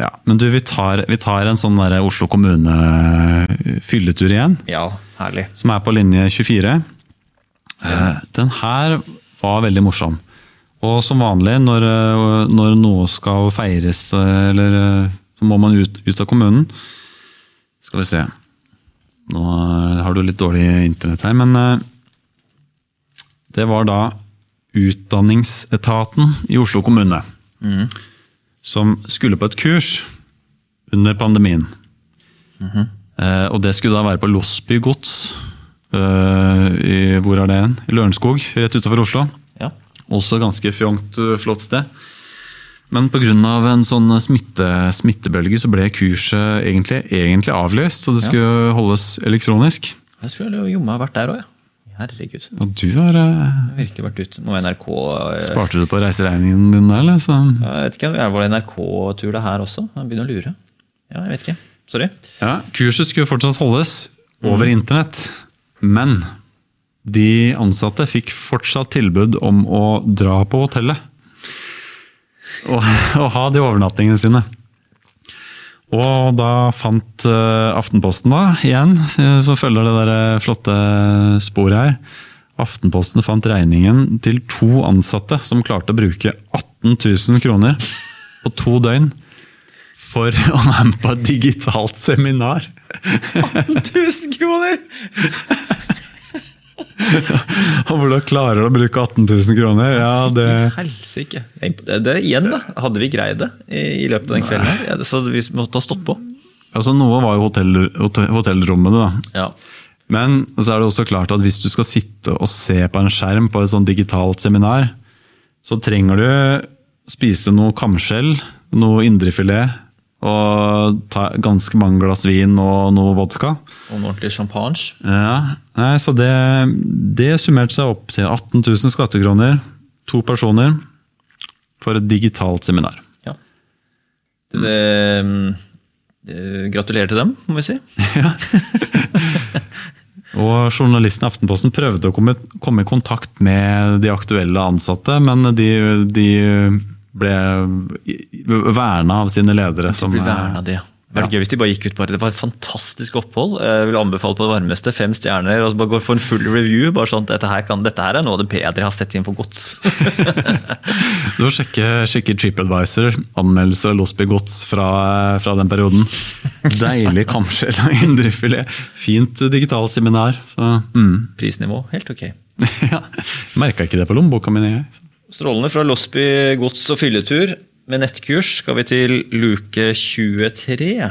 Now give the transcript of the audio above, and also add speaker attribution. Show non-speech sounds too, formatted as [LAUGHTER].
Speaker 1: Ja, Men du, vi tar, vi tar en sånn der Oslo kommune-fylletur igjen.
Speaker 2: Ja, herlig.
Speaker 1: Som er på linje 24. Ja. Den her var veldig morsom. Og som vanlig når, eh, når noe skal feires, eh, eller eh, så må man ut, ut av kommunen. Skal vi se. Nå eh, har du litt dårlig internett her, men eh, det var da Utdanningsetaten i Oslo kommune. Som skulle på et kurs under pandemien. Eh, og det skulle da være på Losby gods. eh, i, hvor er det hen? I Lørenskog, rett utenfor Oslo.
Speaker 2: Ja.
Speaker 1: Også ganske fjongt, øh, flott sted. Men pga. en sånn smitte, smittebølge så ble kurset egentlig, egentlig avlyst. Så det skulle holdes elektronisk.
Speaker 2: Jeg tror jeg jommen har vært der òg, ja. Herregud.
Speaker 1: Og du har
Speaker 2: uh, virkelig vært ute. Må NRK uh,
Speaker 1: Sparte du på reiseregningen din der, eller? Så,
Speaker 2: Jeg vet ikke, Var det NRK-tur det her også? Jeg begynner å lure. Ja, jeg vet ikke. Sorry.
Speaker 1: ja, kurset skulle fortsatt holdes over internett. Men de ansatte fikk fortsatt tilbud om å dra på hotellet. Og, [LAUGHS] og ha de overnattingene sine. Og da fant eh, Aftenposten, da, igjen, så som følger det der eh, flotte sporet her Aftenposten fant regningen til to ansatte som klarte å bruke 18 000 kroner på to døgn for å være med på et digitalt seminar.
Speaker 2: 18 000 kroner! [LAUGHS]
Speaker 1: Og hvordan klarer du å bruke 18 000 kroner? Ja, det
Speaker 2: Helsike. Det, det, igjen, da. Hadde vi greid det i, i løpet av den kvelden? Ja, så vi måtte ha stått på.
Speaker 1: Altså, noe var jo hotell, hotell, hotellrommene, da.
Speaker 2: Ja.
Speaker 1: Men så er det også klart at hvis du skal sitte og se på en skjerm på et sånt digitalt seminar, så trenger du spise noe kamskjell, noe indrefilet og ta ganske mange glass vin og noe vodka.
Speaker 2: Og en ordentlig champagne.
Speaker 1: Ja, nei, Så det, det summerte seg opp til 18 000 skattekroner, to personer, for et digitalt seminar.
Speaker 2: Ja. Det, det, det, gratulerer til dem, må vi si. [LAUGHS]
Speaker 1: Og Journalisten i Aftenposten prøvde å komme, komme i kontakt med de aktuelle ansatte, men de, de ble verna av sine ledere.
Speaker 2: Som blir verna det. Det var gøy hvis de bare gikk ut bare, Det var et fantastisk opphold. Jeg vil anbefale på det varmeste. Fem stjerner. og så bare Går for en full review. bare sånn, dette her, kan, dette her er noe av det bedre jeg har sett inn for gods. [LAUGHS]
Speaker 1: du får sjekke, sjekke TripAdvisor, anmeldelse av Losby Gods fra, fra, den perioden. Deilig kamskjell og indrefilet. Fint digitalt seminar. Så, mm.
Speaker 2: Prisnivå, helt ok. [LAUGHS]
Speaker 1: ja, Merka ikke det på lommeboka mi.
Speaker 2: Strålende fra Losby gods- og fylletur med nettkurs skal vi til luke 23.